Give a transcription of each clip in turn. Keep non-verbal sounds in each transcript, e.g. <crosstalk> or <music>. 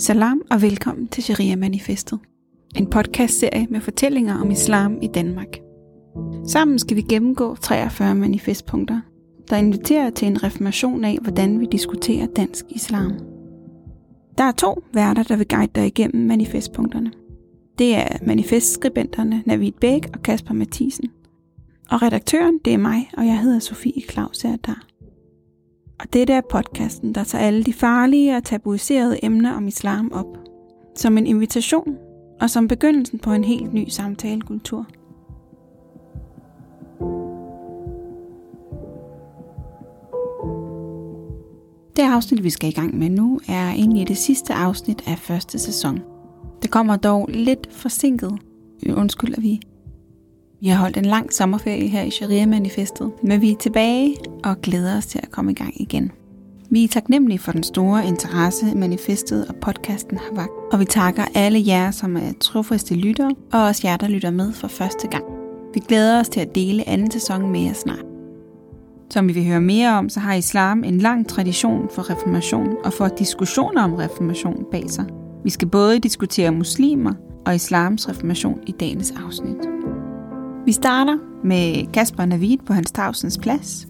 Salam og velkommen til Sharia Manifestet. En podcastserie med fortællinger om islam i Danmark. Sammen skal vi gennemgå 43 manifestpunkter, der inviterer til en reformation af, hvordan vi diskuterer dansk islam. Der er to værter, der vil guide dig igennem manifestpunkterne. Det er manifestskribenterne Navid Bæk og Kasper Mathisen. Og redaktøren, det er mig, og jeg hedder Sofie Claus Erdar. Og dette er podcasten, der tager alle de farlige og tabuiserede emner om islam op. Som en invitation og som begyndelsen på en helt ny samtalekultur. Det afsnit, vi skal i gang med nu, er egentlig det sidste afsnit af første sæson. Det kommer dog lidt forsinket. Undskyld, at vi vi har holdt en lang sommerferie her i Sharia-manifestet, men vi er tilbage og glæder os til at komme i gang igen. Vi er taknemmelige for den store interesse, manifestet og podcasten har vagt, og vi takker alle jer, som er trofaste lyttere, og også jer, der lytter med for første gang. Vi glæder os til at dele anden sæson med jer snart. Som vi vil høre mere om, så har islam en lang tradition for reformation og for diskussioner om reformation bag sig. Vi skal både diskutere muslimer og islams reformation i dagens afsnit. Vi starter med Kasper Navid på Hans Tavsens plads,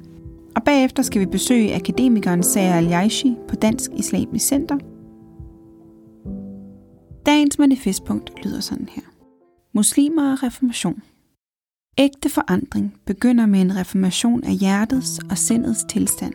og bagefter skal vi besøge akademikeren Sarah al på Dansk Islamisk Center. Dagens manifestpunkt lyder sådan her. Muslimer og reformation. Ægte forandring begynder med en reformation af hjertets og sindets tilstand.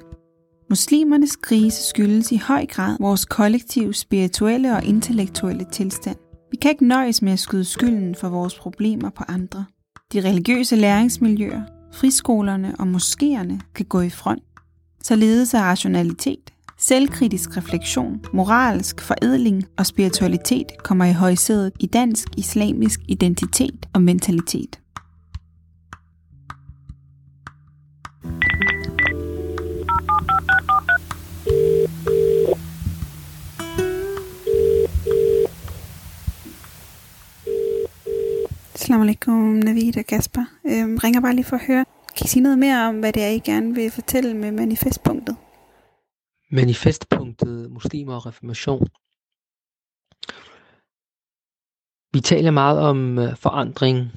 Muslimernes krise skyldes i høj grad vores kollektive spirituelle og intellektuelle tilstand. Vi kan ikke nøjes med at skyde skylden for vores problemer på andre. De religiøse læringsmiljøer, friskolerne og moskéerne kan gå i front, således at rationalitet, selvkritisk refleksion, moralsk forædling og spiritualitet kommer i højsædet i dansk islamisk identitet og mentalitet. Assalamu alaikum, Navid og Kasper. Øhm, ringer bare lige for at høre. Kan I sige noget mere om, hvad det er, I gerne vil fortælle med manifestpunktet? Manifestpunktet Muslimer og Reformation. Vi taler meget om øh, forandring,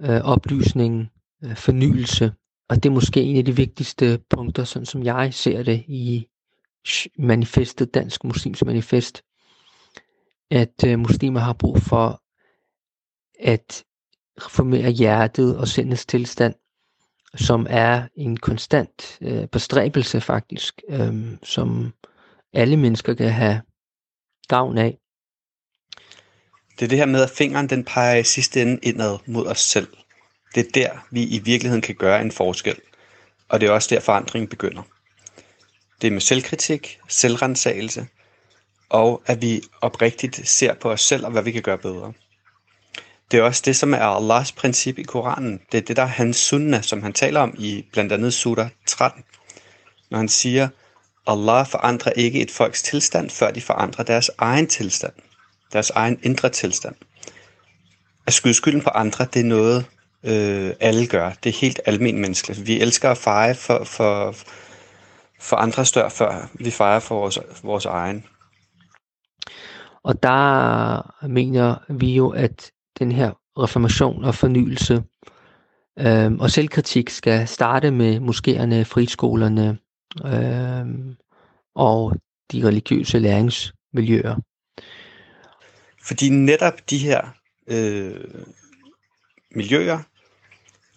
øh, oplysning, øh, fornyelse, og det er måske en af de vigtigste punkter, sådan som jeg ser det i manifestet, Dansk Muslims Manifest, at øh, muslimer har brug for at reformere hjertet og sindets tilstand, som er en konstant øh, bestræbelse faktisk, øh, som alle mennesker kan have gavn af. Det er det her med, at fingeren den peger i sidste ende indad mod os selv. Det er der, vi i virkeligheden kan gøre en forskel. Og det er også der, forandringen begynder. Det er med selvkritik, selvrensagelse, og at vi oprigtigt ser på os selv og hvad vi kan gøre bedre. Det er også det, som er Allahs princip i Koranen. Det er det, der er hans sunna, som han taler om i blandt andet surah 13. Når han siger, Allah forandrer ikke et folks tilstand, før de forandrer deres egen tilstand. Deres egen indre tilstand. At skyde skylden på andre, det er noget, øh, alle gør. Det er helt almen menneskeligt. Vi elsker at feje for, for, for andre stør, før vi fejrer for vores, vores egen. Og der mener vi jo, at den her reformation og fornyelse øh, og selvkritik skal starte med moskéerne, friskolerne øh, og de religiøse læringsmiljøer. Fordi netop de her øh, miljøer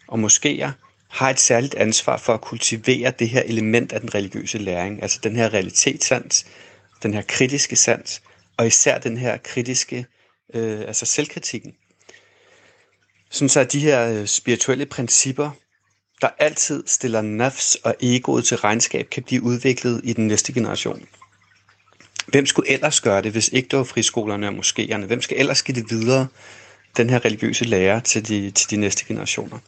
og moskéer har et særligt ansvar for at kultivere det her element af den religiøse læring, altså den her realitetssans, den her kritiske sans, og især den her kritiske, øh, altså selvkritikken. Sådan så at de her øh, spirituelle principper, der altid stiller nafs og egoet til regnskab, kan blive udviklet i den næste generation. Hvem skulle ellers gøre det, hvis ikke det var friskolerne og moskéerne? Hvem skal ellers give det videre, den her religiøse lære, til de, til de næste generationer?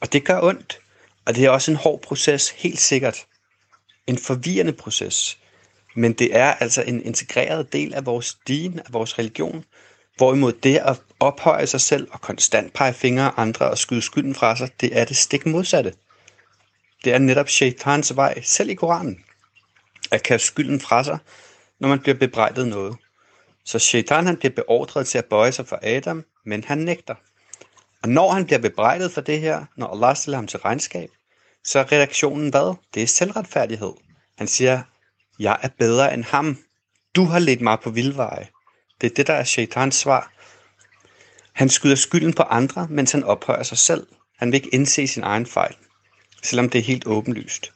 Og det gør ondt. Og det er også en hård proces, helt sikkert. En forvirrende proces. Men det er altså en integreret del af vores din, af vores religion, Hvorimod det at ophøje sig selv og konstant pege fingre af andre og skyde skylden fra sig, det er det stik modsatte. Det er netop shaitans vej, selv i Koranen, at kaste skylden fra sig, når man bliver bebrejdet noget. Så shaitan han bliver beordret til at bøje sig for Adam, men han nægter. Og når han bliver bebrejdet for det her, når Allah stiller ham til regnskab, så er redaktionen hvad? Det er selvretfærdighed. Han siger, jeg er bedre end ham. Du har ledt mig på vildveje. Det er det, der er shaitans svar. Han skyder skylden på andre, mens han ophøjer sig selv. Han vil ikke indse sin egen fejl, selvom det er helt åbenlyst.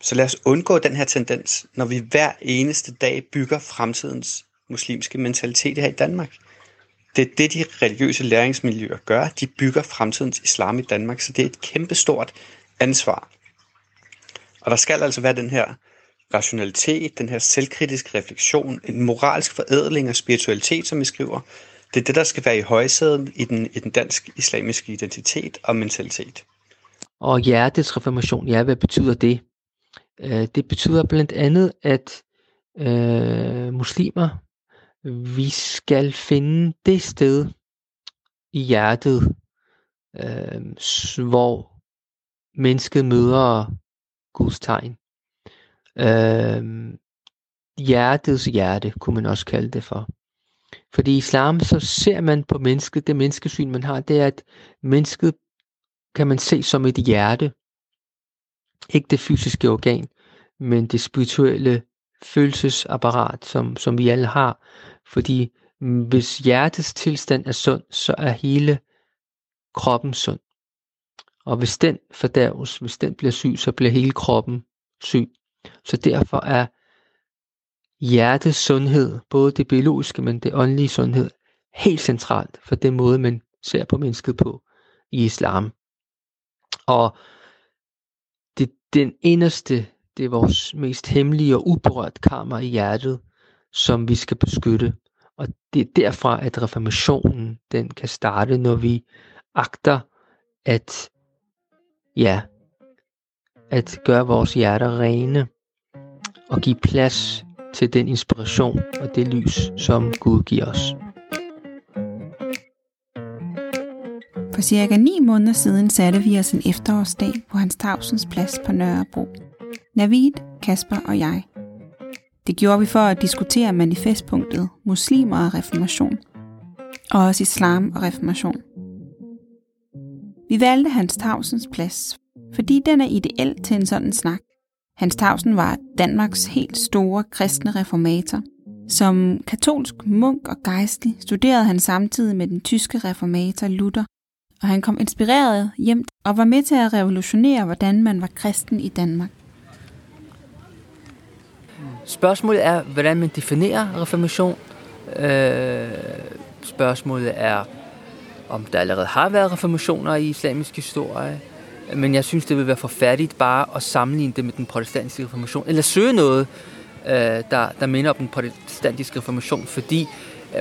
Så lad os undgå den her tendens, når vi hver eneste dag bygger fremtidens muslimske mentalitet her i Danmark. Det er det, de religiøse læringsmiljøer gør. De bygger fremtidens islam i Danmark, så det er et kæmpestort ansvar. Og der skal altså være den her rationalitet, den her selvkritiske refleksion, en moralsk forædling og spiritualitet, som vi skriver. Det er det, der skal være i højsæden i den, i den dansk-islamiske identitet og mentalitet. Og hjertets reformation, ja, hvad betyder det? Øh, det betyder blandt andet, at øh, muslimer, vi skal finde det sted i hjertet, øh, hvor mennesket møder Guds tegn. Øh, hjertets hjerte, kunne man også kalde det for. Fordi i islam, så ser man på mennesket, det menneskesyn, man har, det er, at mennesket kan man se som et hjerte. Ikke det fysiske organ, men det spirituelle følelsesapparat, som, som vi alle har. Fordi mm, hvis hjertets tilstand er sund, så er hele kroppen sund. Og hvis den fordærves, hvis den bliver syg, så bliver hele kroppen syg. Så derfor er hjertets sundhed, både det biologiske, men det åndelige sundhed, helt centralt for den måde, man ser på mennesket på i islam. Og det den inderste, det er vores mest hemmelige og uberørt kammer i hjertet, som vi skal beskytte. Og det er derfra, at reformationen den kan starte, når vi agter at ja, at gøre vores hjerter rene og give plads til den inspiration og det lys, som Gud giver os. For cirka 9 måneder siden satte vi os en efterårsdag på Hans Tavsens plads på Nørrebro. Navid, Kasper og jeg. Det gjorde vi for at diskutere manifestpunktet Muslimer og Reformation, og også Islam og Reformation. Vi valgte Hans Tavsens plads, fordi den er ideel til en sådan snak. Hans Tausen var Danmarks helt store kristne reformator. Som katolsk munk og gejstlig studerede han samtidig med den tyske reformator Luther, og han kom inspireret hjem og var med til at revolutionere, hvordan man var kristen i Danmark. Spørgsmålet er, hvordan man definerer reformation. Øh, spørgsmålet er, om der allerede har været reformationer i islamisk historie. Men jeg synes, det vil være forfærdigt bare at sammenligne det med den protestantiske reformation, eller søge noget, øh, der, der minder om den protestantiske reformation, fordi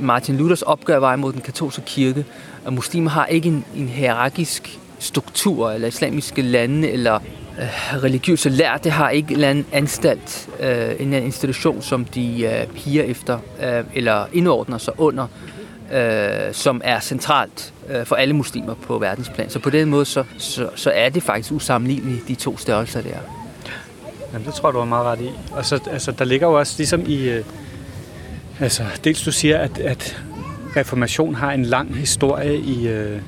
Martin Luthers opgør var imod den katolske kirke, og muslimer har ikke en, en hierarkisk struktur, eller islamiske lande, eller øh, religiøse lær, det har ikke en eller anden anstalt, øh, en eller anden institution, som de øh, piger efter, øh, eller indordner sig under, øh, som er centralt øh, for alle muslimer på verdensplan. Så på den måde, så, så, så er det faktisk usammenligneligt, de to størrelser der. Jamen, det tror jeg, du har meget ret i. Og så, altså, der ligger jo også ligesom i... Øh, altså, dels du siger, at, at reformation har en lang historie i, øh,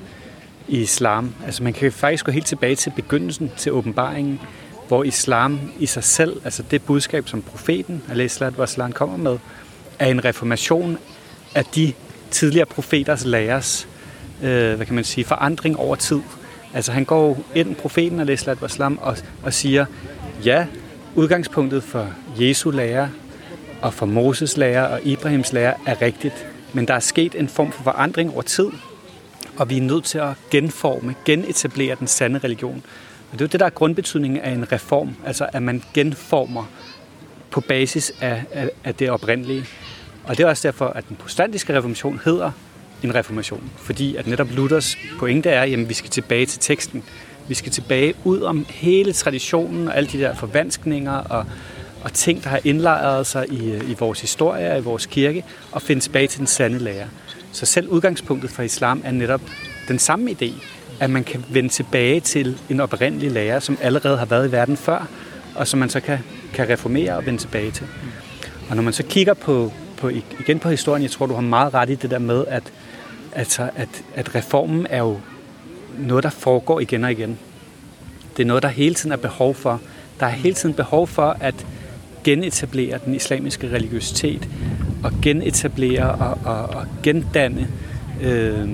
i islam. Altså, man kan faktisk gå helt tilbage til begyndelsen, til åbenbaringen, hvor islam i sig selv, altså det budskab, som profeten, Al-Islam, kommer med, er en reformation af de tidligere profeters lærers, øh, hvad kan man sige, forandring over tid. Altså han går ind, profeten al Waslam, og, og siger, ja, udgangspunktet for Jesu lære og for Moses lære og Ibrahims lære er rigtigt, men der er sket en form for forandring over tid, og vi er nødt til at genforme, genetablere den sande religion. Og det er jo det, der er grundbetydningen af en reform, altså at man genformer på basis af, af, af det oprindelige. Og det er også derfor, at den protestantiske reformation hedder en reformation. Fordi at netop Luthers pointe er, at vi skal tilbage til teksten. Vi skal tilbage ud om hele traditionen og alle de der forvanskninger og, og ting, der har indlejret sig i, i vores historie og i vores kirke, og finde tilbage til den sande lære. Så selv udgangspunktet for islam er netop den samme idé, at man kan vende tilbage til en oprindelig lære, som allerede har været i verden før, og som man så kan, kan reformere og vende tilbage til. Og når man så kigger på på, igen på historien, jeg tror, du har meget ret i det der med, at, altså, at, at reformen er jo noget, der foregår igen og igen. Det er noget, der hele tiden er behov for. Der er hele tiden behov for at genetablere den islamiske religiøsitet, og genetablere og, og, og gendanne øh,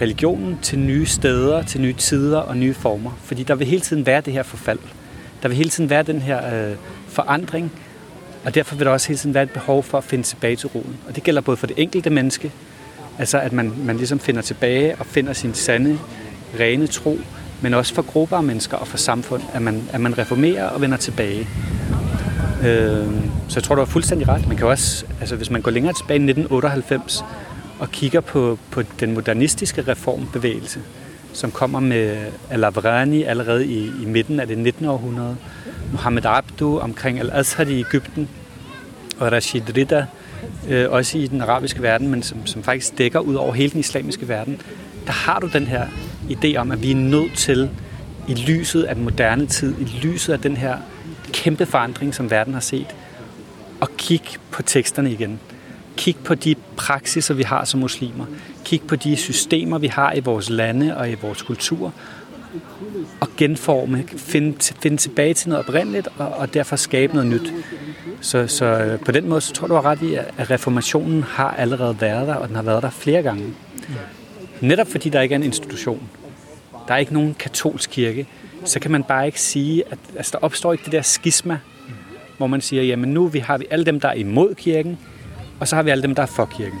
religionen til nye steder, til nye tider og nye former. Fordi der vil hele tiden være det her forfald. Der vil hele tiden være den her øh, forandring, og derfor vil der også hele tiden være et behov for at finde tilbage til roen. Og det gælder både for det enkelte menneske, altså at man, man ligesom finder tilbage og finder sin sande, rene tro, men også for grupper af mennesker og for samfund, at man, at man reformerer og vender tilbage. Øh, så jeg tror, du har fuldstændig ret. Man kan også, altså hvis man går længere tilbage i 1998 og kigger på, på den modernistiske reformbevægelse, som kommer med Alavrani allerede i, i midten af det 19. århundrede, Mohammed Abdu omkring Al-Azhar i Ægypten, og Rashid Rida, øh, også i den arabiske verden, men som, som faktisk dækker ud over hele den islamiske verden, der har du den her idé om, at vi er nødt til, i lyset af den moderne tid, i lyset af den her kæmpe forandring, som verden har set, at kigge på teksterne igen. Kig på de praksiser, vi har som muslimer. Kig på de systemer, vi har i vores lande og i vores kultur. Og genforme, finde, finde tilbage til noget oprindeligt, og, og derfor skabe noget nyt. Så, så øh, på den måde, så tror du har ret i, at reformationen har allerede været der, og den har været der flere gange. Netop fordi der ikke er en institution. Der er ikke nogen katolsk kirke. Så kan man bare ikke sige, at altså, der opstår ikke det der skisma, hvor man siger, jamen nu vi har vi alle dem, der er imod kirken, og så har vi alle dem, der er for kirken.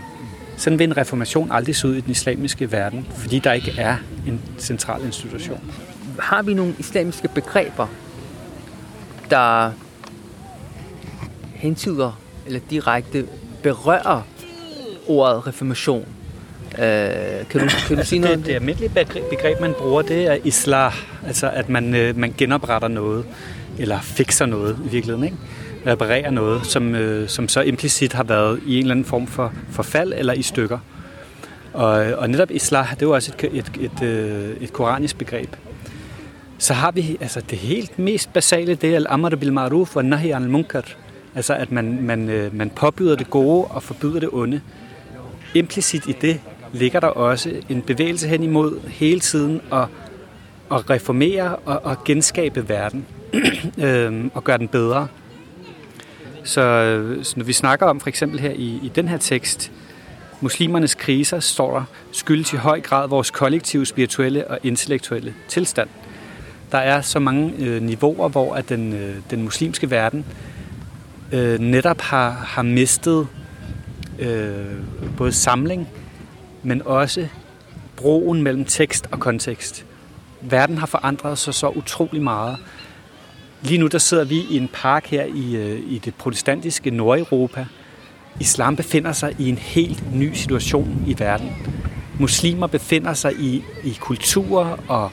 Sådan vil en reformation aldrig se ud i den islamiske verden, fordi der ikke er en central institution. Har vi nogle islamiske begreber, der hentyder eller direkte berører ordet reformation? Øh, kan, du, kan du sige noget det, det almindelige begreb, man bruger, det er islah, altså at man, øh, man genopretter noget, eller fikser noget i virkeligheden, ikke? Reparere noget, som, øh, som så implicit har været i en eller anden form for forfald eller i stykker. Og, og netop islah, det er jo også et, et, et, et, øh, et koranisk begreb. Så har vi altså det helt mest basale, det er al-amr bil ma'ruf og nahi al munkar. Altså at man, man, øh, man påbyder det gode og forbyder det onde. Implicit i det ligger der også en bevægelse hen imod hele tiden at, at reformere og, og genskabe verden <clears throat> øhm, og gøre den bedre. Så, øh, så når vi snakker om for eksempel her i, i den her tekst, muslimernes kriser, står der, skyldes i høj grad vores kollektive, spirituelle og intellektuelle tilstand. Der er så mange øh, niveauer, hvor at den, øh, den muslimske verden øh, netop har, har mistet øh, både samling, men også broen mellem tekst og kontekst. Verden har forandret sig så utrolig meget. Lige nu der sidder vi i en park her i, øh, i det protestantiske Nordeuropa. Islam befinder sig i en helt ny situation i verden. Muslimer befinder sig i, i kulturer og,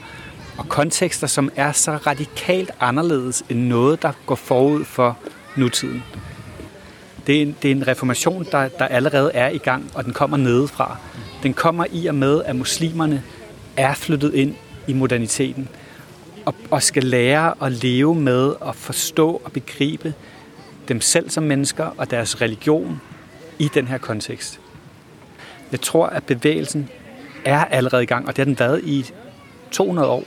og kontekster, som er så radikalt anderledes end noget, der går forud for nutiden. Det er en, det er en reformation, der, der allerede er i gang, og den kommer nedefra. Den kommer i og med, at muslimerne er flyttet ind i moderniteten og, og skal lære at leve med og forstå og begribe dem selv som mennesker og deres religion i den her kontekst. Jeg tror, at bevægelsen er allerede i gang, og det har den været i 200 år.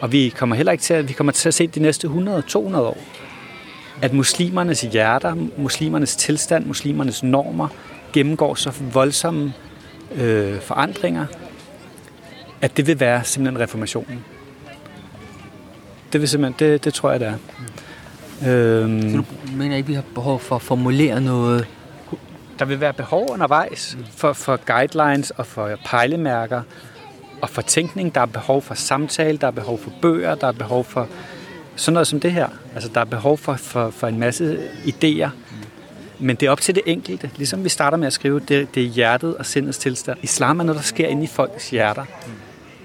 Og vi kommer heller ikke til at, vi kommer til at se de næste 100-200 år, at muslimernes hjerter, muslimernes tilstand, muslimernes normer gennemgår så voldsomme øh, forandringer, at det vil være simpelthen reformationen. Det vil simpelthen, det, det tror jeg, det er. Øhm, så du mener ikke, vi har behov for at formulere noget? Der vil være behov undervejs for, for guidelines og for pejlemærker og for tænkning. Der er behov for samtale, der er behov for bøger, der er behov for sådan noget som det her. Altså, der er behov for, for, for en masse idéer. Men det er op til det enkelte. Ligesom vi starter med at skrive, det, det er hjertet og sindets tilstand. Islam er noget, der sker inde i folks hjerter.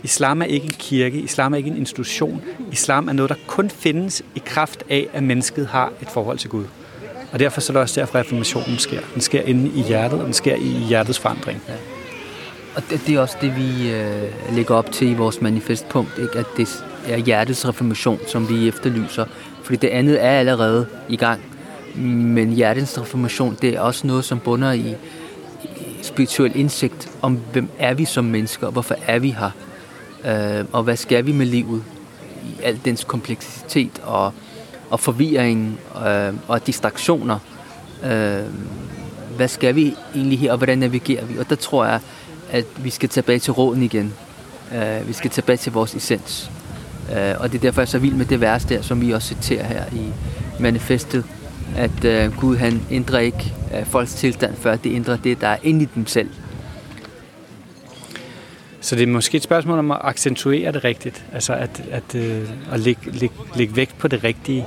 Islam er ikke en kirke, islam er ikke en institution. Islam er noget, der kun findes i kraft af, at mennesket har et forhold til Gud. Og derfor så er det også derfor, at reformationen sker. Den sker inde i hjertet, og den sker i hjertets forandring. Ja. Og det, det er også det, vi øh, lægger op til i vores manifestpunkt, ikke? at det er hjertets reformation, som vi efterlyser. Fordi det andet er allerede i gang. Men hjertens reformation, det er også noget, som bunder i, spirituel indsigt om, hvem er vi som mennesker, og hvorfor er vi her, øh, og hvad skal vi med livet i al dens kompleksitet og, og forvirring øh, og distraktioner. Øh, hvad skal vi egentlig her, og hvordan navigerer vi? Og der tror jeg, at vi skal tilbage til råden igen. Øh, vi skal tilbage til vores essens. Øh, og det er derfor, jeg er så vild med det vers der, som vi også citerer her i manifestet, at øh, Gud han ændrer ikke øh, folks tilstand, før det ændrer det, der er inde i dem selv. Så det er måske et spørgsmål om at accentuere det rigtigt, altså at, at, uh, at lægge, lægge, lægge vægt på det rigtige.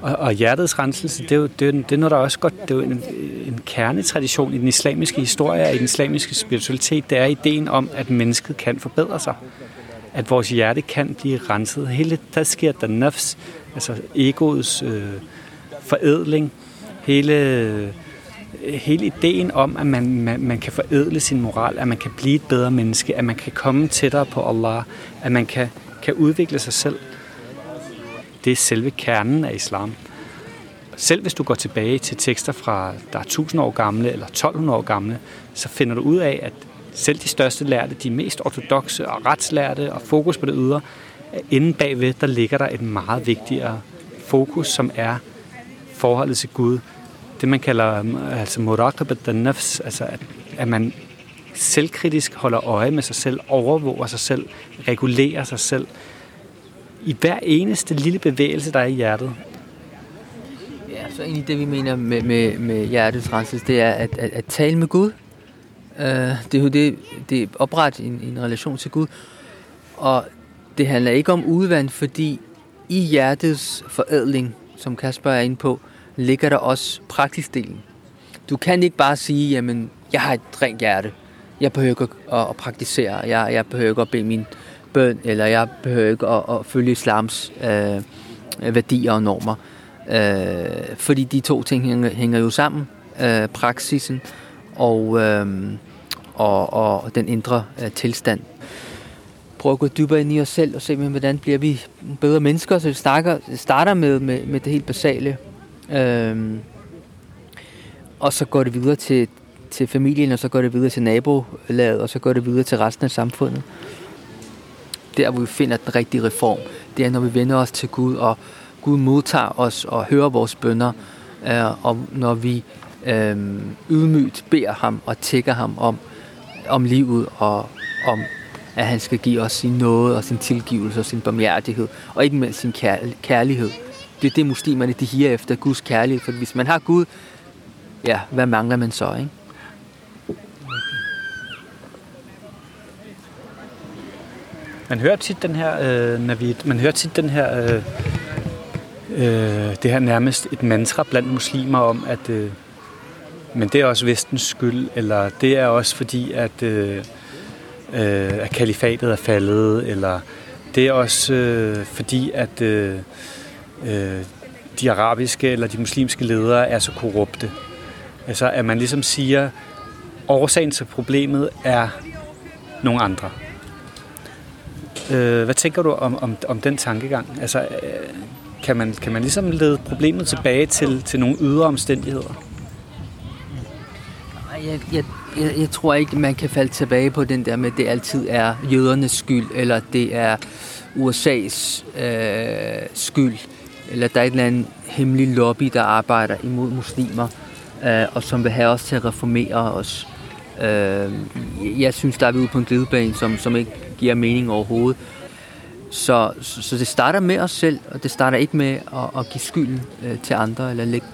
Og, og hjertets renselse, det er jo det er, det er noget, der også godt, det er jo en, en kernetradition i den islamiske historie og i den islamiske spiritualitet. Det er ideen om, at mennesket kan forbedre sig. At vores hjerte kan blive renset. Hele der sker der nafs, altså egoets øh, forædling, hele, hele ideen om, at man, man, man kan forædle sin moral, at man kan blive et bedre menneske, at man kan komme tættere på Allah, at man kan, kan udvikle sig selv det er selve kernen af islam. Selv hvis du går tilbage til tekster fra, der er 1000 år gamle eller 1200 år gamle, så finder du ud af, at selv de største lærte, de mest ortodoxe og retslærte og fokus på det ydre, inden bagved, der ligger der et meget vigtigere fokus, som er forholdet til Gud. Det man kalder øhm, altså muraqabat nafs, altså at, at man selvkritisk holder øje med sig selv, overvåger sig selv, regulerer sig selv, i hver eneste lille bevægelse, der er i hjertet. Ja, så egentlig det, vi mener med, med, med hjertets renselse, det er at, at, at tale med Gud. Uh, det er jo det, det er opret en, en relation til Gud. Og det handler ikke om udvand, fordi i hjertets forædling, som Kasper er inde på, ligger der også praktisk delen. Du kan ikke bare sige, jamen, jeg har et rent hjerte. Jeg behøver ikke at, at praktisere. Jeg, jeg behøver ikke at bede min bøn, eller jeg behøver ikke at, at følge islams øh, øh værdier og normer. Øh, fordi de to ting hænger, hænger jo sammen. Øh, praksisen og, øh, og, og den indre øh, tilstand. Prøv at gå dybere ind i os selv og se, hvordan bliver vi bedre mennesker. Så vi starter, starter med, med, med det helt basale. Øhm, og så går det videre til, til familien, og så går det videre til nabolaget, og så går det videre til resten af samfundet der, hvor vi finder den rigtige reform. Det er, når vi vender os til Gud, og Gud modtager os og hører vores bønder, øh, og når vi øh, ydmygt beder ham og tækker ham om, om livet og om, at han skal give os sin nåde og sin tilgivelse og sin barmhjertighed, og ikke mindst sin kærlighed. Det er det, muslimerne de higer efter, Guds kærlighed. For hvis man har Gud, ja, hvad mangler man så, ikke? Man hører tit den her, øh, Navid, man hører tit den her, øh, øh, det her nærmest et mantra blandt muslimer om, at øh, men det er også vestens skyld, eller det er også fordi, at, øh, øh, at kalifatet er faldet, eller det er også øh, fordi, at øh, øh, de arabiske eller de muslimske ledere er så korrupte. Altså, at man ligesom siger, årsagen til problemet er nogle andre. Øh, hvad tænker du om, om, om den tankegang? Altså, øh, kan, man, kan man ligesom lede problemet tilbage til, til nogle ydre omstændigheder? Jeg, jeg, jeg, jeg tror ikke, man kan falde tilbage på den der med, at det altid er jødernes skyld, eller det er USA's øh, skyld, eller der er et eller andet hemmelig lobby, der arbejder imod muslimer, øh, og som vil have os til at reformere os. Øh, jeg synes, der er vi ude på en glidebane, som, som ikke giver mening overhovedet. Så, så, så det starter med os selv, og det starter ikke med at, at give skylden øh, til andre. Eller lægge.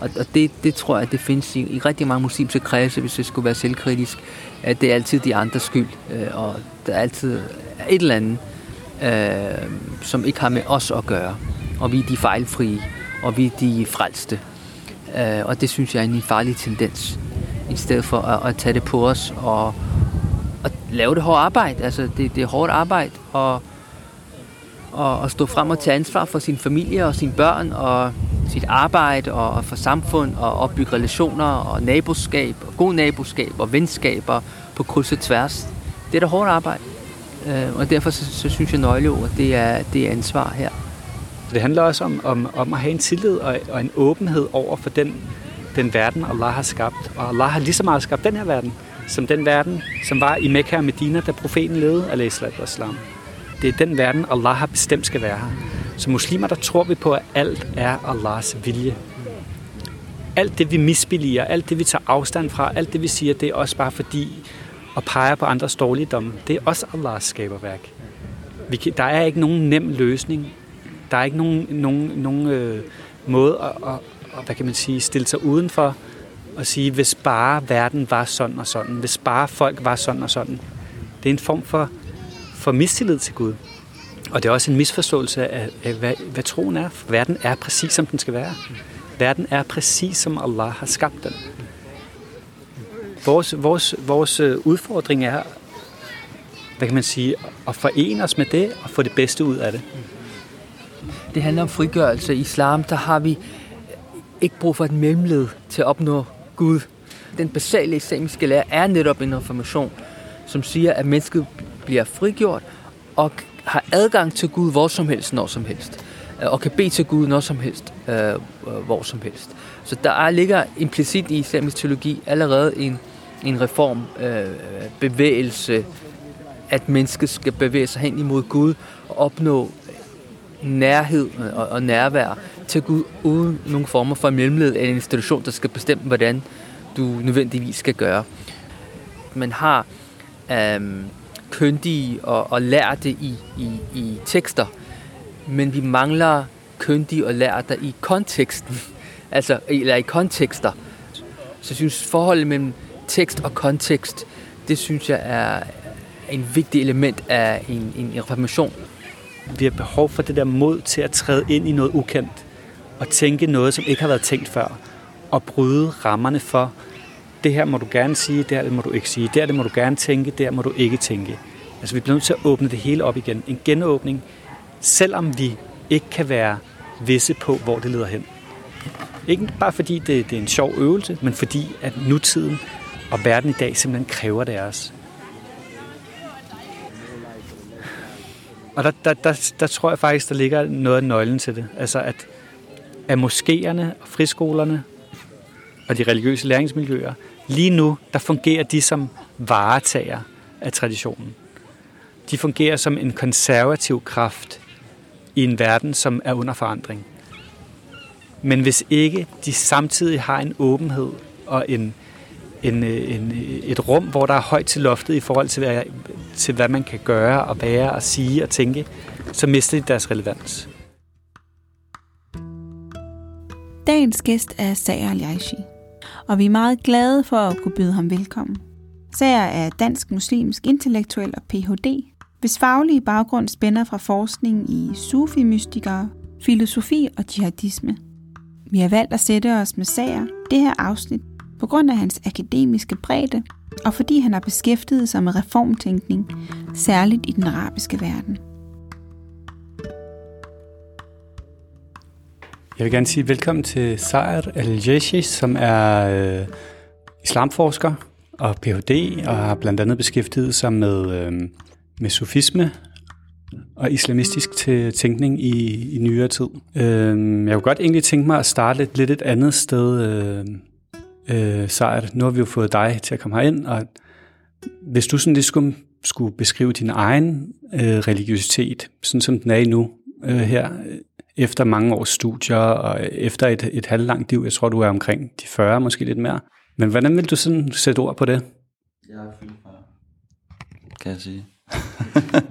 Og, og det, det tror jeg, det findes i, i rigtig mange muslimske kredse, hvis det skulle være selvkritisk, at det er altid de andres skyld, øh, og der er altid et eller andet, øh, som ikke har med os at gøre. Og vi er de fejlfrie, og vi er de frelste. Øh, og det synes jeg er en farlig tendens, i stedet for at, at tage det på os og at lave det hårde arbejde. Altså, det, det er hårdt arbejde og, og, og stå frem og tage ansvar for sin familie og sine børn og sit arbejde og, og for samfund og opbygge relationer og naboskab og god naboskab og venskaber på kryds og tværs. Det er da hårdt arbejde. Øh, og derfor så, så synes jeg nøgleord, det er, det er ansvar her. det handler også om, om, om at have en tillid og, og en åbenhed over for den, den verden, Allah har skabt. Og Allah har lige så meget skabt den her verden, som den verden, som var i Mekka og Medina, da profeten levede, al-Islam. Det er den verden, Allah har bestemt skal være her. Som muslimer, der tror vi på, at alt er Allahs vilje. Alt det, vi misbilliger, alt det, vi tager afstand fra, alt det, vi siger, det er også bare fordi, og peger på andres dårligdomme, det er også Allahs skaberværk. Vi kan, der er ikke nogen nem løsning. Der er ikke nogen, nogen, nogen øh, måde at, at, at, hvad kan man sige, stille sig udenfor og sige, hvis bare verden var sådan og sådan, hvis bare folk var sådan og sådan. Det er en form for, for mistillid til Gud. Og det er også en misforståelse af, af hvad, hvad troen er. Verden er præcis, som den skal være. Verden er præcis, som Allah har skabt den. Vores, vores, vores øh, udfordring er, hvad kan man sige, at forene os med det og få det bedste ud af det. Det handler om frigørelse. I islam, der har vi ikke brug for et mellemled til at opnå Gud. Den basale islamiske lære er netop en reformation, som siger, at mennesket bliver frigjort og har adgang til Gud hvor som helst, når som helst. Øh, og kan bede til Gud når som helst, øh, øh hvor som helst. Så der ligger implicit i islamisk teologi allerede en, en reform, øh, at mennesket skal bevæge sig hen imod Gud og opnå nærhed og, og nærvær til Gud uden nogen former for mellemled eller en institution, der skal bestemme, hvordan du nødvendigvis skal gøre. Man har øhm, køndige og, og lærte i, i, i tekster, men vi mangler køndige og lærte i konteksten, <laughs> altså eller i kontekster. Så jeg synes, forholdet mellem tekst og kontekst, det synes jeg er en vigtig element af en, en reformation. Vi har behov for det der mod til at træde ind i noget ukendt og tænke noget, som ikke har været tænkt før, og bryde rammerne for, det her må du gerne sige, det her må du ikke sige, det her må du gerne tænke, det her må du ikke tænke. Altså vi bliver nødt til at åbne det hele op igen. En genåbning, selvom vi ikke kan være visse på, hvor det leder hen. Ikke bare fordi det, det er en sjov øvelse, men fordi at nutiden og verden i dag simpelthen kræver det af os. Og der, der, der, der tror jeg faktisk, der ligger noget af nøglen til det. Altså at, at moskéerne og friskolerne og de religiøse læringsmiljøer, lige nu, der fungerer de som varetager af traditionen. De fungerer som en konservativ kraft i en verden, som er under forandring. Men hvis ikke de samtidig har en åbenhed og en, en, øh, en, øh, et rum, hvor der er højt til loftet i forhold til hvad, til, hvad man kan gøre og være og sige og tænke, så mister de deres relevans. Dagens gæst er Sager Aljaishi, og vi er meget glade for at kunne byde ham velkommen. Sager er dansk muslimsk intellektuel og Ph.D., hvis faglige baggrund spænder fra forskning i sufi-mystikere, filosofi og jihadisme. Vi har valgt at sætte os med Sager det her afsnit på grund af hans akademiske bredde, og fordi han har beskæftiget sig med reformtænkning, særligt i den arabiske verden. Jeg vil gerne sige velkommen til Saer al som er øh, islamforsker og Ph.D. og har blandt andet beskæftiget sig med, øh, med sufisme og islamistisk til tænkning i, i nyere tid. Øh, jeg kunne godt egentlig tænke mig at starte lidt, lidt et andet sted, øh, øh, Saer. Nu har vi jo fået dig til at komme herind, og hvis du sådan lidt skulle, skulle beskrive din egen øh, religiøsitet, sådan som den er nu øh, her, øh, efter mange års studier og efter et, et halvlangt liv, jeg tror, du er omkring de 40, måske lidt mere. Men hvordan vil du sådan sætte ord på det? Jeg er fyldt kan jeg sige.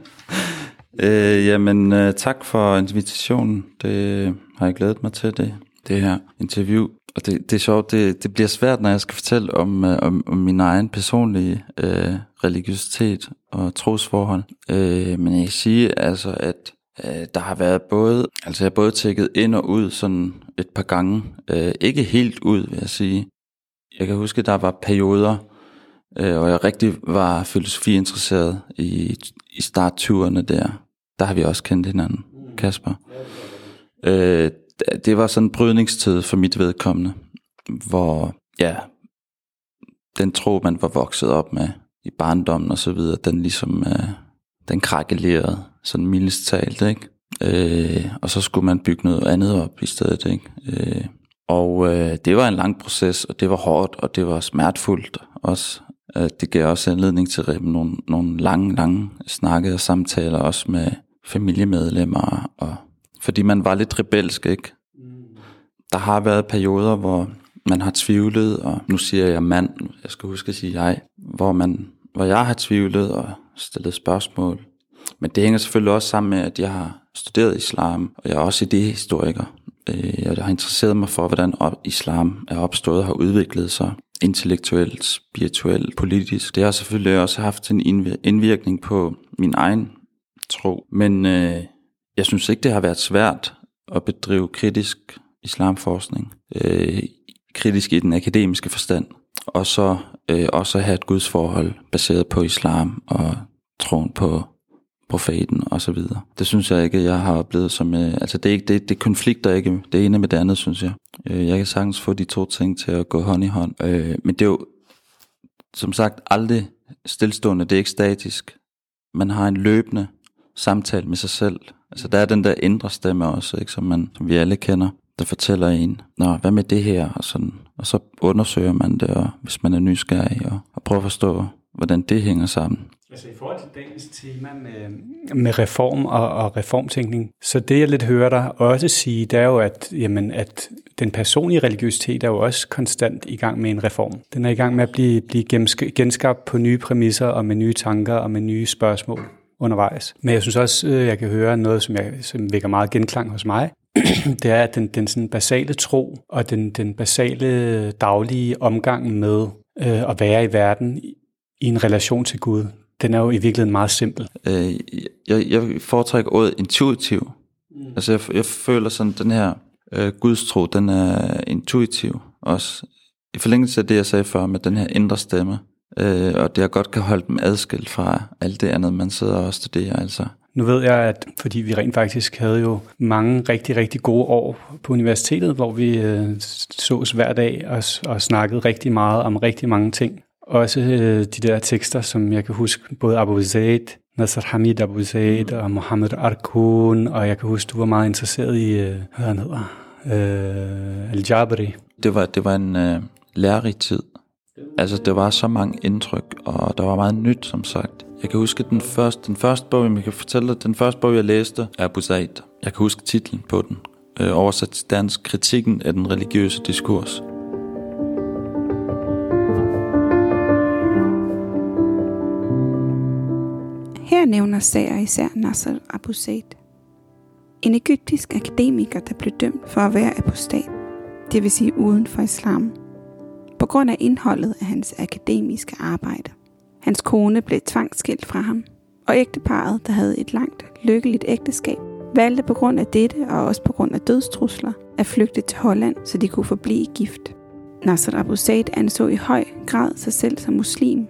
<laughs> øh, jamen, øh, tak for invitationen. Det har jeg glædet mig til, det, det her interview. Og det, det er sjovt, det, det bliver svært, når jeg skal fortælle om, øh, om, om min egen personlige øh, religiøsitet og trosforhold. Øh, men jeg kan sige, altså, at øh, der har været både, altså jeg har både tækket ind og ud sådan et par gange. Øh, ikke helt ud, vil jeg sige. Jeg kan huske, at der var perioder, øh, og jeg rigtig var filosofiinteresseret i, i startturene der. Der har vi også kendt hinanden, Kasper. Øh, det var sådan en brydningstid for mit vedkommende, hvor ja, den tro, man var vokset op med i barndommen og så videre, den ligesom, øh, den krakelerede, sådan mildest talt, ikke? øh, og så skulle man bygge noget andet op i stedet. Ikke? Øh, og øh, det var en lang proces, og det var hårdt, og det var smertefuldt også. Øh, det gav også anledning til nogle, nogle lange, lange snakke og samtaler, også med familiemedlemmer, og, fordi man var lidt rebelsk, ikke? Der har været perioder, hvor man har tvivlet, og nu siger jeg mand, jeg skal huske at sige jeg, hvor, man, hvor jeg har tvivlet og stillet spørgsmål. Men det hænger selvfølgelig også sammen med, at jeg har studeret islam, og jeg er også idehistoriker. Øh, jeg har interesseret mig for, hvordan islam er opstået og har udviklet sig intellektuelt, spirituelt, politisk. Det har selvfølgelig også haft en indvirkning på min egen tro. Men øh, jeg synes ikke, det har været svært at bedrive kritisk islamforskning. Øh, kritisk i den akademiske forstand. Og så øh, også have et gudsforhold baseret på islam og troen på profeten og så videre. Det synes jeg ikke, jeg har oplevet som... Øh, altså det, er ikke, det, det konflikter ikke det ene med det andet, synes jeg. Øh, jeg kan sagtens få de to ting til at gå hånd i hånd. Øh, men det er jo som sagt aldrig stillestående, det er ikke statisk. Man har en løbende samtale med sig selv. Altså der er den der indre stemme også, ikke, som, man, som vi alle kender, der fortæller en, Nå, hvad med det her? Og, sådan. og så undersøger man det, og, hvis man er nysgerrig, og, og prøver at forstå, hvordan det hænger sammen. Altså i forhold til dagens tema med, med reform og, og reformtænkning, så det jeg lidt hører dig også sige, det er jo, at, jamen, at den personlige religiøsitet er jo også konstant i gang med en reform. Den er i gang med at blive, blive genskabt på nye præmisser og med nye tanker og med nye spørgsmål undervejs. Men jeg synes også, øh, jeg kan høre noget, som, jeg, som vækker meget genklang hos mig. <clears throat> det er, at den, den sådan basale tro og den, den basale daglige omgang med øh, at være i verden i en relation til Gud, den er jo i virkeligheden meget simpel. Øh, jeg, jeg foretrækker ordet intuitiv. Mm. Altså jeg, jeg føler sådan, den her øh, gudstro, den er intuitiv også. I forlængelse af det, jeg sagde før med den her indre stemme, øh, og det jeg godt kan holde dem adskilt fra alt det andet, man sidder og studerer. Altså. Nu ved jeg, at fordi vi rent faktisk havde jo mange rigtig, rigtig gode år på universitetet, hvor vi øh, sås hver dag og, og snakkede rigtig meget om rigtig mange ting. Også øh, de der tekster, som jeg kan huske, både Abu Zaid, Nasser Hamid Abu Zaid og Mohammed Arkun, og jeg kan huske, du var meget interesseret i, øh, hvad han hedder, øh, Al-Jabri. Det var, det var en øh, lærerig tid. Altså, der var så mange indtryk, og der var meget nyt, som sagt. Jeg kan huske den første, den første bog, jeg kan fortælle dig, den første bog, jeg læste, er Abu Jeg kan huske titlen på den, øh, oversat til dansk, Kritikken af den religiøse diskurs. Her nævner Sager især Nasser Abu Zaid. En egyptisk akademiker, der blev dømt for at være apostat, det vil sige uden for islam, grund af indholdet af hans akademiske arbejde. Hans kone blev tvangsskilt fra ham, og ægteparet, der havde et langt, lykkeligt ægteskab, valgte på grund af dette og også på grund af dødstrusler at flygte til Holland, så de kunne forblive gift. Nasser Abu Said anså i høj grad sig selv som muslim,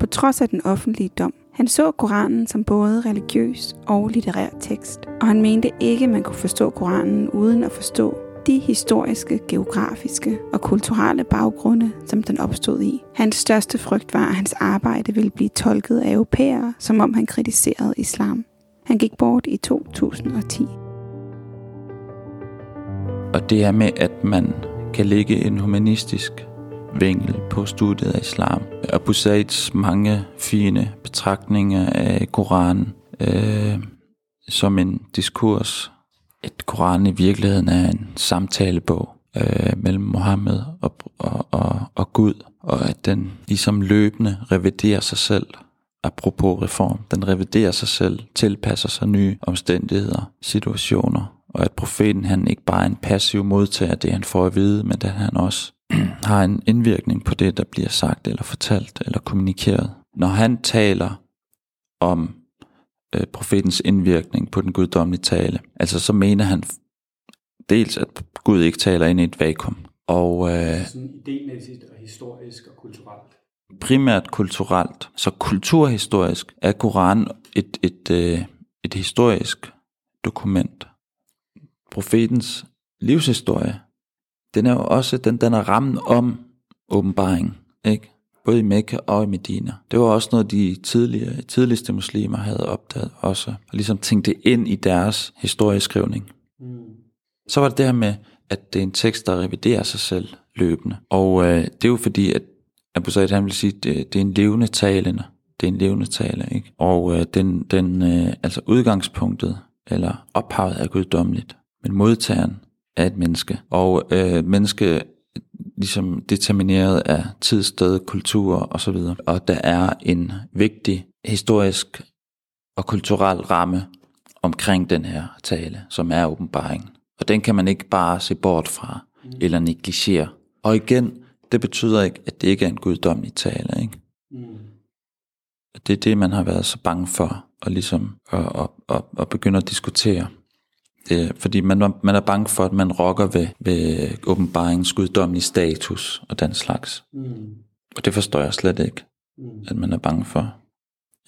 på trods af den offentlige dom. Han så Koranen som både religiøs og litterær tekst, og han mente ikke, man kunne forstå Koranen uden at forstå de historiske, geografiske og kulturelle baggrunde, som den opstod i. Hans største frygt var, at hans arbejde ville blive tolket af europæere, som om han kritiserede islam. Han gik bort i 2010. Og det er med, at man kan lægge en humanistisk vinkel på studiet af islam. Abu Saids mange fine betragtninger af Koranen øh, som en diskurs at Koranen i virkeligheden er en samtalebog øh, mellem Mohammed og, og, og, og Gud, og at den ligesom løbende reviderer sig selv, apropos reform. Den reviderer sig selv, tilpasser sig nye omstændigheder, situationer, og at profeten han ikke bare er en passiv modtager det, han får at vide, men at han også <clears throat> har en indvirkning på det, der bliver sagt eller fortalt eller kommunikeret. Når han taler om øh, profetens indvirkning på den guddommelige tale. Altså så mener han dels, at Gud ikke taler ind i et vakuum. Og, øh, Sådan idémæssigt og historisk og kulturelt. Primært kulturelt. Så kulturhistorisk er Koranen et, et, øh, et historisk dokument. Profetens livshistorie, den er jo også, den, den er rammen om åbenbaring. Ikke? Både i Mekka og i Medina. Det var også noget, de tidligere, tidligste muslimer havde opdaget også, og ligesom tænkt det ind i deres historieskrivning. Mm. Så var det det her med, at det er en tekst, der reviderer sig selv løbende. Og øh, det er jo fordi, at Abu Said han vil sige, at det, det er en levende talende. Det er en levende tale, ikke? Og øh, den, den, øh, altså udgangspunktet, eller ophavet er guddommeligt, men modtageren er et menneske. Og øh, menneske ligesom determineret af tid, sted, kultur og så videre. Og der er en vigtig historisk og kulturel ramme omkring den her tale, som er åbenbaringen. Og den kan man ikke bare se bort fra mm. eller negligere. Og igen, det betyder ikke, at det ikke er en guddommelig tale. Ikke? Mm. Det er det, man har været så bange for, at, ligesom, at, at, at, at begynde at diskutere. Det, fordi man, man er bange for, at man rokker ved, ved åbenbaringens guddommelige status og den slags. Mm. Og det forstår jeg slet ikke, mm. at man er bange for.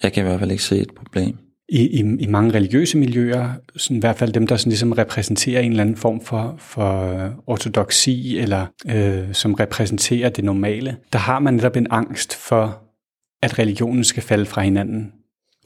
Jeg kan i hvert fald ikke se et problem. I, i, i mange religiøse miljøer, sådan i hvert fald dem, der sådan ligesom repræsenterer en eller anden form for, for ortodoksi, eller øh, som repræsenterer det normale, der har man netop en angst for, at religionen skal falde fra hinanden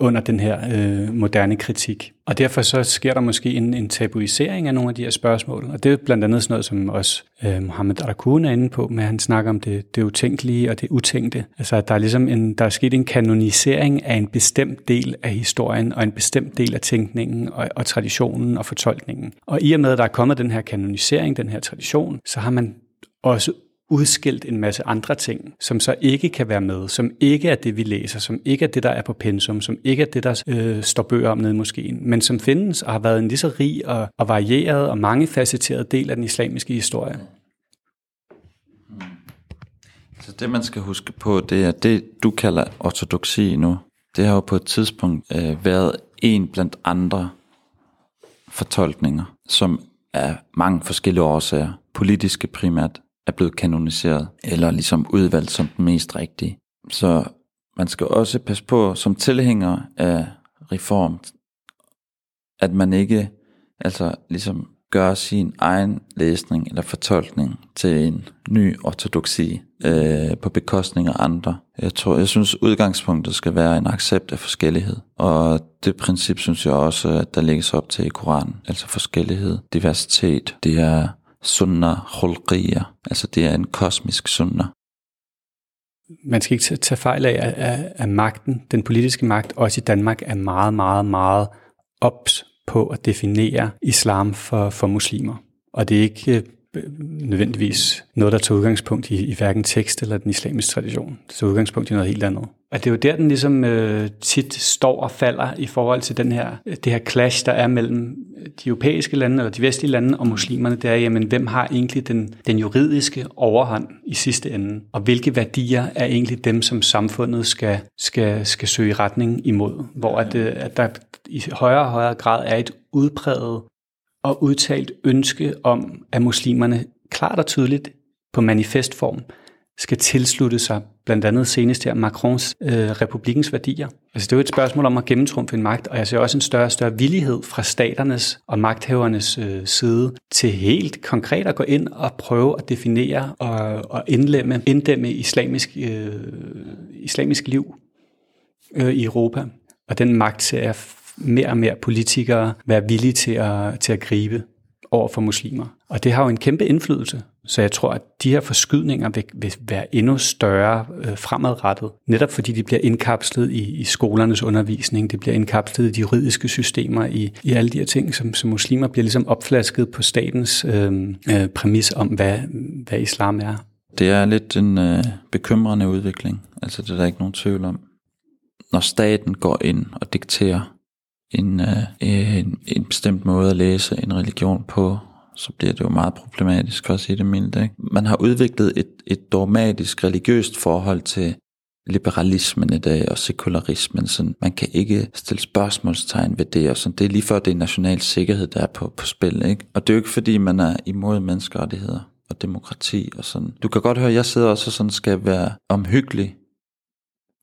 under den her øh, moderne kritik. Og derfor så sker der måske en, en tabuisering af nogle af de her spørgsmål. Og det er blandt andet sådan noget, som også øh, Mohammed Arakun er inde på, med at han snakker om det, det utænkelige og det utænkte. Altså at der er ligesom en, der er sket en kanonisering af en bestemt del af historien og en bestemt del af tænkningen og, og traditionen og fortolkningen. Og i og med, at der er kommet den her kanonisering, den her tradition, så har man også udskilt en masse andre ting, som så ikke kan være med, som ikke er det, vi læser, som ikke er det, der er på pensum, som ikke er det, der øh, står bøger om nede i moskeen, men som findes og har været en lige så rig og, og varieret og mangefacetteret del af den islamiske historie. Så det, man skal huske på, det er det, du kalder ortodoksi nu. Det har jo på et tidspunkt øh, været en blandt andre fortolkninger, som er mange forskellige årsager, politiske primært, er blevet kanoniseret, eller ligesom udvalgt som den mest rigtige. Så man skal også passe på, som tilhænger af reform, at man ikke altså ligesom gør sin egen læsning eller fortolkning til en ny ortodoksi øh, på bekostning af andre. Jeg tror, jeg synes udgangspunktet skal være en accept af forskellighed. Og det princip synes jeg også, at der lægges op til i Koranen. Altså forskellighed, diversitet, det er sunna khulqiyya, altså det er en kosmisk sunna. Man skal ikke tage fejl af, at, at magten, den politiske magt, også i Danmark, er meget, meget, meget ops på at definere islam for, for muslimer. Og det er ikke øh, Øh, nødvendigvis noget, der tager udgangspunkt i, i hverken tekst eller den islamiske tradition. Det tager udgangspunkt i noget helt andet. Og det er jo der, den ligesom øh, tit står og falder i forhold til den her, øh, det her clash, der er mellem øh, de europæiske lande, eller de vestlige lande og muslimerne. Det er, jamen, hvem har egentlig den, den juridiske overhånd i sidste ende? Og hvilke værdier er egentlig dem, som samfundet skal, skal, skal søge retning imod? Hvor at, at der i højere og højere grad er et udpræget og udtalt ønske om, at muslimerne klart og tydeligt på manifestform skal tilslutte sig blandt andet senest her Macrons øh, republikens værdier. Altså det er jo et spørgsmål om at gennemtrumfe en magt, og jeg ser også en større og større villighed fra staternes og magthavernes øh, side til helt konkret at gå ind og prøve at definere og, og indlemme, inddæmme islamisk, øh, islamisk liv øh, i Europa. Og den magt ser jeg mere og mere politikere være villige til at, til at gribe over for muslimer. Og det har jo en kæmpe indflydelse. Så jeg tror, at de her forskydninger vil, vil være endnu større øh, fremadrettet. Netop fordi de bliver indkapslet i, i skolernes undervisning, det bliver indkapslet i de juridiske systemer, i, i alle de her ting, som, som muslimer bliver ligesom opflasket på statens øh, øh, præmis om, hvad, hvad islam er. Det er lidt en øh, bekymrende udvikling. Altså det er der ikke nogen tvivl om. Når staten går ind og dikterer en, øh, en, en bestemt måde at læse en religion på, så bliver det jo meget problematisk også i det mindre. Ikke? Man har udviklet et, et dogmatisk religiøst forhold til liberalismen i dag og sekularismen. Sådan, man kan ikke stille spørgsmålstegn ved det, og sådan. det er lige før det er national sikkerhed, der er på, på spil. Ikke? Og det er jo ikke fordi, man er imod menneskerettigheder og demokrati og sådan. Du kan godt høre, at jeg sidder også og sådan skal være omhyggelig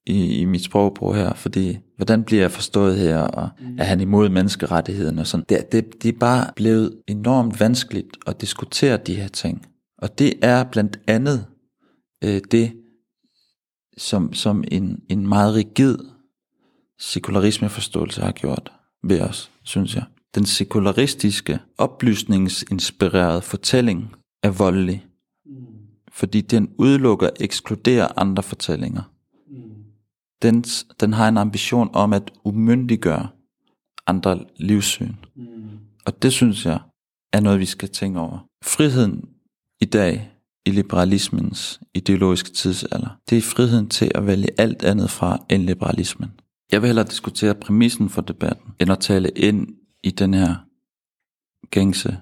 i, i mit sprogbrug her, fordi hvordan bliver jeg forstået her, og mm. er han imod menneskerettighederne og sådan. Det, det, det er bare blevet enormt vanskeligt at diskutere de her ting. Og det er blandt andet øh, det, som, som en, en meget rigid sekularismeforståelse har gjort ved os, synes jeg. Den sekularistiske, oplysningsinspirerede fortælling er voldelig, fordi den udelukker og ekskluderer andre fortællinger. Den, den har en ambition om at umyndiggøre andre livssyn. Og det synes jeg er noget, vi skal tænke over. Friheden i dag i liberalismens ideologiske tidsalder, det er friheden til at vælge alt andet fra end liberalismen. Jeg vil hellere diskutere præmissen for debatten, end at tale ind i den her gængse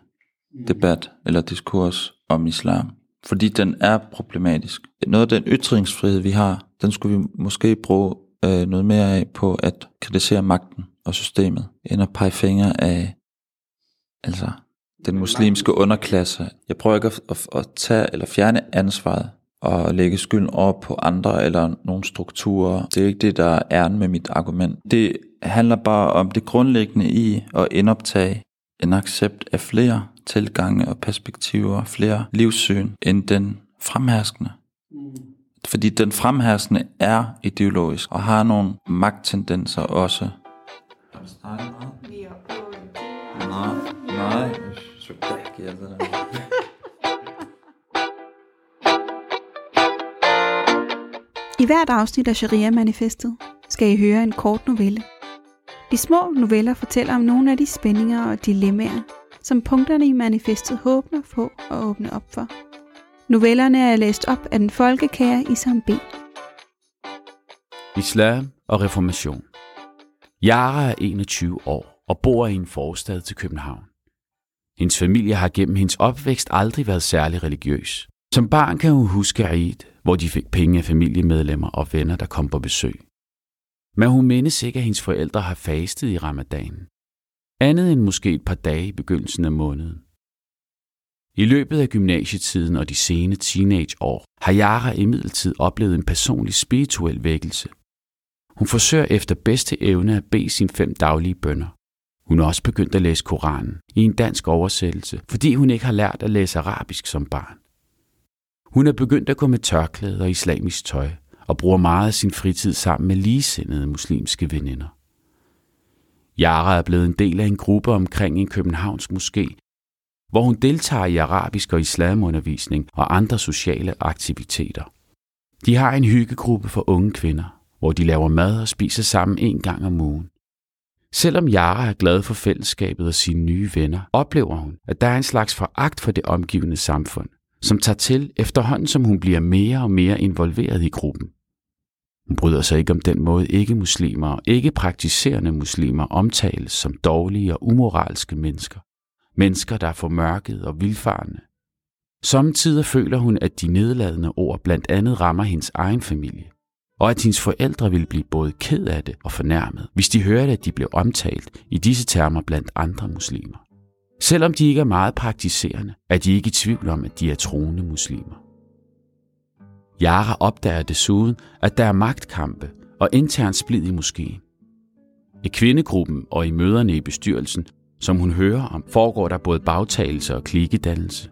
debat eller diskurs om islam. Fordi den er problematisk. Noget af den ytringsfrihed, vi har, den skulle vi måske bruge øh, noget mere af på at kritisere magten og systemet, end at pege fingre af altså den muslimske underklasse. Jeg prøver ikke at, at, at tage eller fjerne ansvaret og lægge skylden over på andre eller nogle strukturer. Det er ikke det, der er med mit argument. Det handler bare om det grundlæggende i at indoptage en accept af flere tilgange og perspektiver, flere livssyn end den fremherskende. Fordi den fremherskende er ideologisk og har nogle magttendenser også. Nej, nej, så I hvert afsnit af Sharia-manifestet skal I høre en kort novelle. De små noveller fortæller om nogle af de spændinger og dilemmaer, som punkterne i manifestet håber på at åbne op for. Novellerne er læst op af den folkekære Isam B. Islam og reformation. Yara er 21 år og bor i en forstad til København. Hendes familie har gennem hendes opvækst aldrig været særlig religiøs. Som barn kan hun huske Eid, hvor de fik penge af familiemedlemmer og venner, der kom på besøg. Men hun mindes ikke, at hendes forældre har fastet i ramadanen. Andet end måske et par dage i begyndelsen af måneden. I løbet af gymnasietiden og de sene teenageår har Yara imidlertid oplevet en personlig spirituel vækkelse. Hun forsøger efter bedste evne at bede sine fem daglige bønder. Hun er også begyndt at læse Koranen i en dansk oversættelse, fordi hun ikke har lært at læse arabisk som barn. Hun er begyndt at gå med tørklæde og islamisk tøj, og bruger meget af sin fritid sammen med ligesindede muslimske veninder. Yara er blevet en del af en gruppe omkring en københavns moské, hvor hun deltager i arabisk og islamundervisning og andre sociale aktiviteter. De har en hyggegruppe for unge kvinder, hvor de laver mad og spiser sammen en gang om ugen. Selvom Yara er glad for fællesskabet og sine nye venner, oplever hun, at der er en slags foragt for det omgivende samfund, som tager til efterhånden, som hun bliver mere og mere involveret i gruppen. Hun bryder sig ikke om den måde ikke-muslimer og ikke-praktiserende muslimer omtales som dårlige og umoralske mennesker. Mennesker, der er formørket og vilfarende. Samtidig føler hun, at de nedladende ord blandt andet rammer hendes egen familie, og at hendes forældre ville blive både ked af det og fornærmet, hvis de hørte, at de blev omtalt i disse termer blandt andre muslimer. Selvom de ikke er meget praktiserende, er de ikke i tvivl om, at de er troende muslimer. Jara opdager desuden, at der er magtkampe og intern splid i moskeen. I kvindegruppen og i møderne i bestyrelsen, som hun hører om, foregår der både bagtagelse og klikedannelse.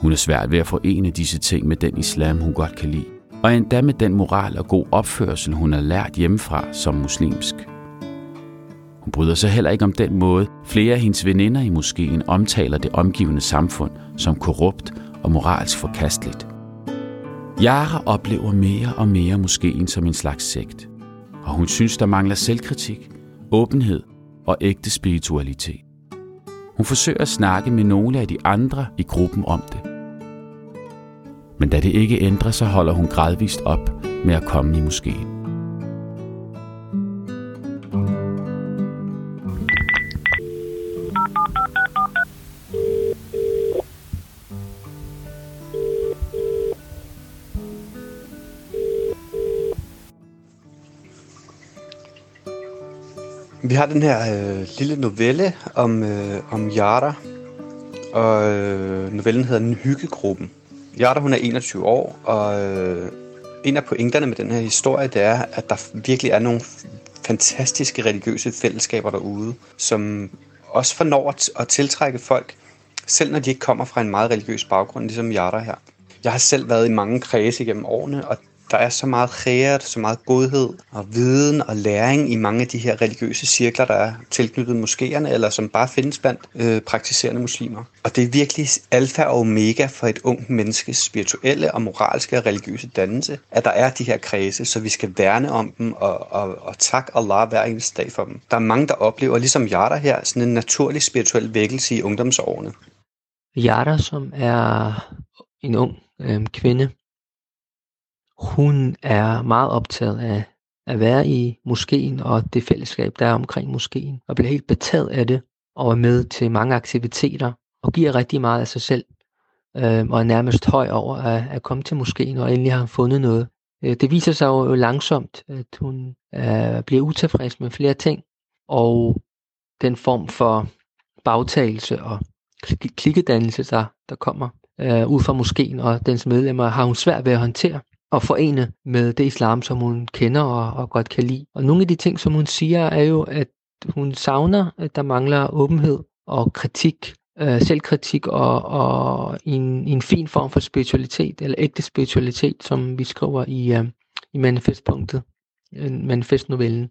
Hun er svært ved at forene disse ting med den islam, hun godt kan lide, og endda med den moral og god opførsel, hun har lært hjemmefra som muslimsk. Hun bryder sig heller ikke om den måde, flere af hendes veninder i moskeen omtaler det omgivende samfund som korrupt og moralsk forkasteligt. Jara oplever mere og mere moskeen som en slags sekt, og hun synes, der mangler selvkritik, åbenhed og ægte spiritualitet. Hun forsøger at snakke med nogle af de andre i gruppen om det. Men da det ikke ændrer sig, holder hun gradvist op med at komme i moskeen. Vi har den her øh, lille novelle om, øh, om Yara, og øh, novellen hedder Den Hyggegruppen. Yara, hun er 21 år, og øh, en af pointerne med den her historie, det er, at der virkelig er nogle fantastiske religiøse fællesskaber derude, som også fornår at, at tiltrække folk, selv når de ikke kommer fra en meget religiøs baggrund, ligesom Yara her. Jeg har selv været i mange kredse gennem årene, og der er så meget kæret, så meget godhed og viden og læring i mange af de her religiøse cirkler, der er tilknyttet moskéerne, eller som bare findes blandt øh, praktiserende muslimer. Og det er virkelig alfa og omega for et ungt menneskes spirituelle og moralske og religiøse dannelse, at der er de her kredse, så vi skal værne om dem og, og, og tak Allah hver eneste dag for dem. Der er mange, der oplever, ligesom jeg der her, sådan en naturlig spirituel vækkelse i ungdomsårene. Yara, som er en ung øh, kvinde, hun er meget optaget af at være i moskeen og det fællesskab, der er omkring moskeen, og bliver helt betaget af det, og er med til mange aktiviteter, og giver rigtig meget af sig selv, øh, og er nærmest høj over at, at komme til moskeen, og endelig har fundet noget. Øh, det viser sig jo langsomt, at hun øh, bliver utilfreds med flere ting, og den form for bagtagelse og klikkedannelse, der, der kommer øh, ud fra moskeen og dens medlemmer, har hun svært ved at håndtere og forene med det islam, som hun kender og, og godt kan lide. Og nogle af de ting, som hun siger, er jo, at hun savner, at der mangler åbenhed og kritik, øh, selvkritik og, og en, en fin form for spiritualitet, eller ægte spiritualitet, som vi skriver i, øh, i manifestpunktet, øh, manifestnovellen.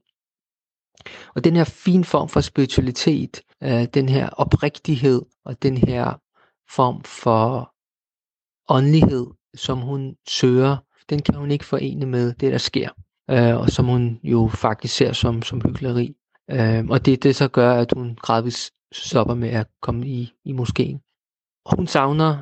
Og den her fin form for spiritualitet, øh, den her oprigtighed og den her form for åndelighed, som hun søger, den kan hun ikke forene med det, der sker, øh, og som hun jo faktisk ser som, som hyggeleri. Øh, og det det så gør, at hun gradvist stopper med at komme i, i moskeen. Og Hun savner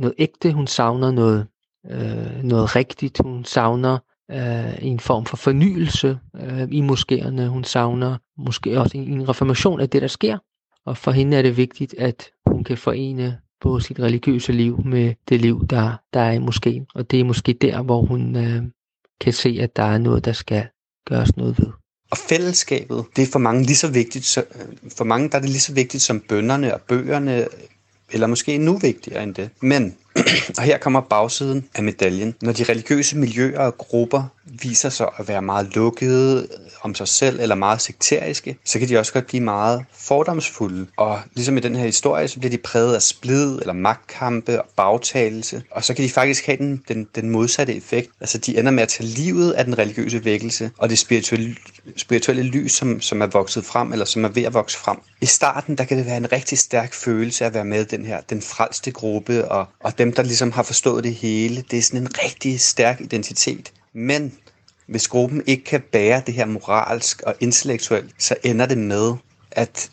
noget ægte, hun savner noget, øh, noget rigtigt, hun savner øh, en form for fornyelse øh, i moskéerne. Hun savner måske også en, en reformation af det, der sker. Og for hende er det vigtigt, at hun kan forene på sit religiøse liv med det liv, der, der er i moskeen. Og det er måske der, hvor hun øh, kan se, at der er noget, der skal gøres noget ved. Og fællesskabet, det er for mange lige så vigtigt, så, øh, for mange der er det lige så vigtigt som bønderne og bøgerne, eller måske endnu vigtigere end det. Men og her kommer bagsiden af medaljen. Når de religiøse miljøer og grupper viser sig at være meget lukkede om sig selv eller meget sekteriske, så kan de også godt blive meget fordomsfulde. Og ligesom i den her historie, så bliver de præget af splid eller magtkampe og bagtagelse. Og så kan de faktisk have den, den, den modsatte effekt. Altså de ender med at tage livet af den religiøse vækkelse og det spirituelle, spirituelle lys, som, som er vokset frem eller som er ved at vokse frem. I starten, der kan det være en rigtig stærk følelse at være med den her, den frelste gruppe og, og dem, der ligesom har forstået det hele. Det er sådan en rigtig stærk identitet. Men hvis gruppen ikke kan bære det her moralsk og intellektuelt, så ender det med, at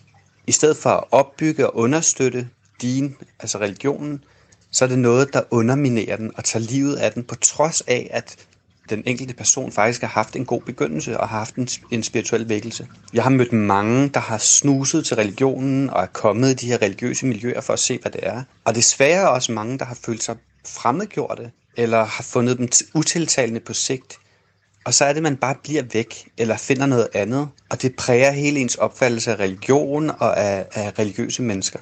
i stedet for at opbygge og understøtte din, altså religionen, så er det noget, der underminerer den og tager livet af den, på trods af, at den enkelte person faktisk har haft en god begyndelse og har haft en, en spirituel vækkelse. Jeg har mødt mange, der har snuset til religionen og er kommet i de her religiøse miljøer for at se, hvad det er. Og desværre også mange, der har følt sig fremmedgjorte eller har fundet dem utiltalende på sigt. Og så er det, man bare bliver væk eller finder noget andet. Og det præger hele ens opfattelse af religion og af, af religiøse mennesker.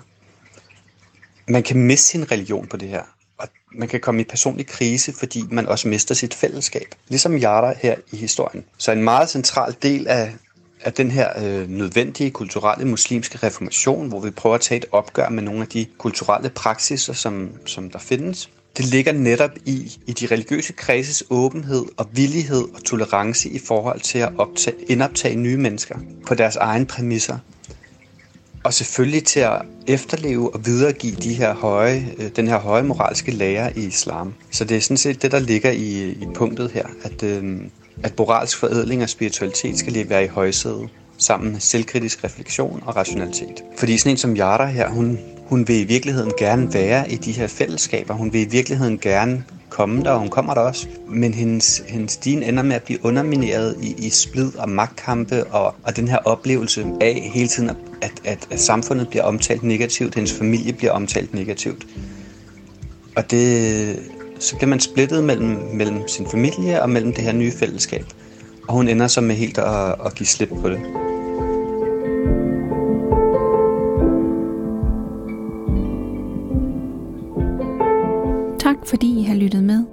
Man kan miste sin religion på det her og man kan komme i personlig krise, fordi man også mister sit fællesskab. Ligesom Yara her i historien. Så en meget central del af, af den her øh, nødvendige kulturelle muslimske reformation, hvor vi prøver at tage et opgør med nogle af de kulturelle praksiser, som, som der findes, det ligger netop i, i de religiøse kredses åbenhed og villighed og tolerance i forhold til at optage, indoptage nye mennesker på deres egen præmisser og selvfølgelig til at efterleve og videregive de her høje, øh, den her høje moralske lære i islam. Så det er sådan set det, der ligger i, i punktet her, at, øh, at moralsk forædling og spiritualitet skal lige være i højsædet sammen med selvkritisk refleksion og rationalitet. Fordi sådan en som Yara her, hun, hun vil i virkeligheden gerne være i de her fællesskaber. Hun vil i virkeligheden gerne komme der, og hun kommer der også. Men hendes, hendes din ender med at blive undermineret i, i splid og magtkampe, og, og den her oplevelse af hele tiden, at, at, at samfundet bliver omtalt negativt, hendes familie bliver omtalt negativt. Og det, så bliver man splittet mellem, mellem sin familie og mellem det her nye fællesskab. Og hun ender så med helt at, at give slip på det. Tak fordi I har lyttet med.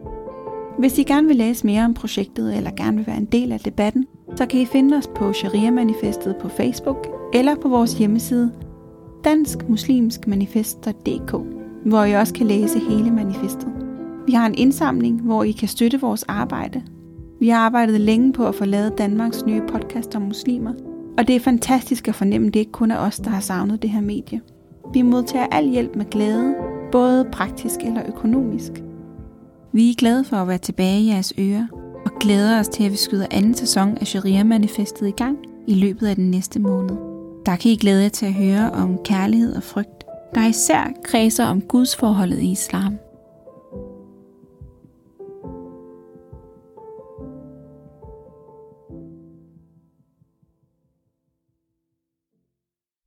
Hvis I gerne vil læse mere om projektet eller gerne vil være en del af debatten, så kan I finde os på Sharia-manifestet på Facebook eller på vores hjemmeside danskmuslimskmanifest.dk, hvor I også kan læse hele manifestet. Vi har en indsamling, hvor I kan støtte vores arbejde, Vi har arbejdet længe på at få lavet Danmarks nye podcast om muslimer, og det er fantastisk at fornemme, at det ikke kun er os, der har savnet det her medie. Vi modtager al hjælp med glæde, både praktisk eller økonomisk. Vi er glade for at være tilbage i jeres ører, og glæder os til, at vi skyder anden sæson af Sharia-manifestet i gang i løbet af den næste måned. Der kan I glæde jer til at høre om kærlighed og frygt, der især kredser om Guds forholdet i islam.